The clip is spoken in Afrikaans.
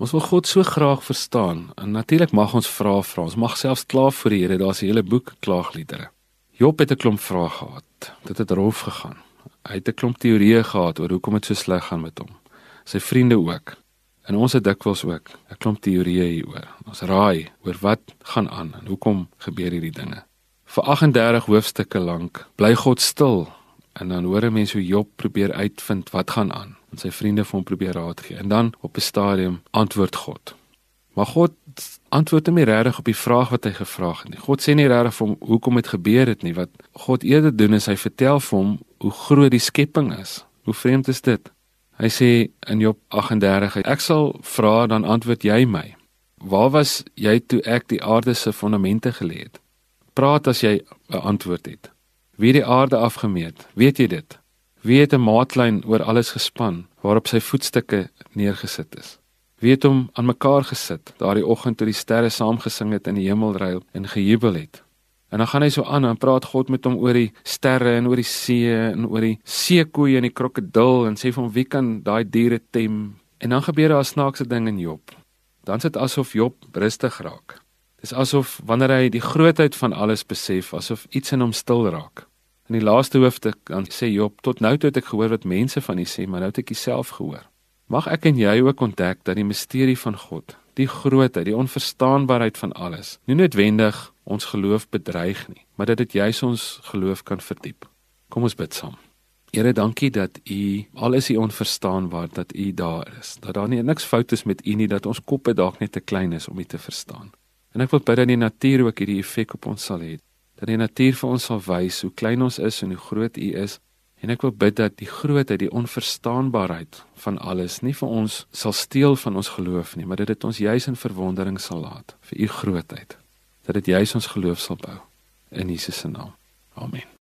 Ons wil God so graag verstaan en natuurlik mag ons vra vra. Ons mag selfs kla vir die Here. Daar's 'n hele boek klaagliedere. Job het 'n klomp vrae gehad. Dit het rof gegaan. Hy het 'n klomp teorieë gehad oor hoekom dit so sleg gaan met hom. Sy vriende ook. En ons het dikwels ook 'n klomp teorieë hieroor. Ons raai oor wat gaan aan en hoekom gebeur hierdie dinge. Vir 38 hoofstukke lank bly God stil en dan hoor 'n mens hoe Job probeer uitvind wat gaan aan en sy vriende vir hom probeer raad gee. En dan op 'n stadium antwoord God. Maar God antwoord hom nie regtig op die vraag wat hy gevra het nie. God sê nie regtig vir hom hoekom dit gebeur het nie. Wat God eerder doen is hy vertel vir hom hoe groot die skepping is. Hoe vreemd is dit? Hy sê in Job 38: Ek sal vra dan antwoord jy my. Waar was jy toe ek die aarde se fondamente gelê het? Praat as jy 'n antwoord het. Wie die aarde afgemeet? Weet jy dit? Wie het 'n maatlyn oor alles gespan waarop sy voetstukke neergesit is? Wie het hom aan mekaar gesit daardie oggend toe die sterre saamgesing het in die hemelruil en gejubel het? En dan gaan hy so aan en praat God met hom oor die sterre en oor die see en oor die seekoeie en die krokodil en sê vir hom wie kan daai diere tem? En dan gebeur daar 'n snaakse ding in Job. Dan sit asof Job rustig raak. Dis asof wanneer hy die grootheid van alles besef, asof iets in hom stil raak. In die laaste hoofstuk dan sê Job tot nou toe het ek gehoor wat mense van U sê, maar nou het ek dit self gehoor. Mag ek en jy ook ontdek dat die misterie van God, die grootheid, die onverstaanbaarheid van alles, nie noodwendig ons geloof bedreig nie, maar dat dit juis ons geloof kan verdiep. Kom ons bid saam. Here, dankie dat U al is U onverstaanbaar dat U daar is. Dat daar nie niks fout is met U nie, dat ons koppe dalk net te klein is om U te verstaan. En ek wil bid dat die natuur ook hierdie effek op ons sal hê dat die natuur vir ons sal wys hoe klein ons is en hoe groot U is. En ek wil bid dat die grootheid, die onverstaanbaarheid van alles nie vir ons sal steel van ons geloof nie, maar dat dit ons juis in verwondering sal laat vir U grootheid. Dat dit juis ons geloof sal bou in Jesus se naam. Amen.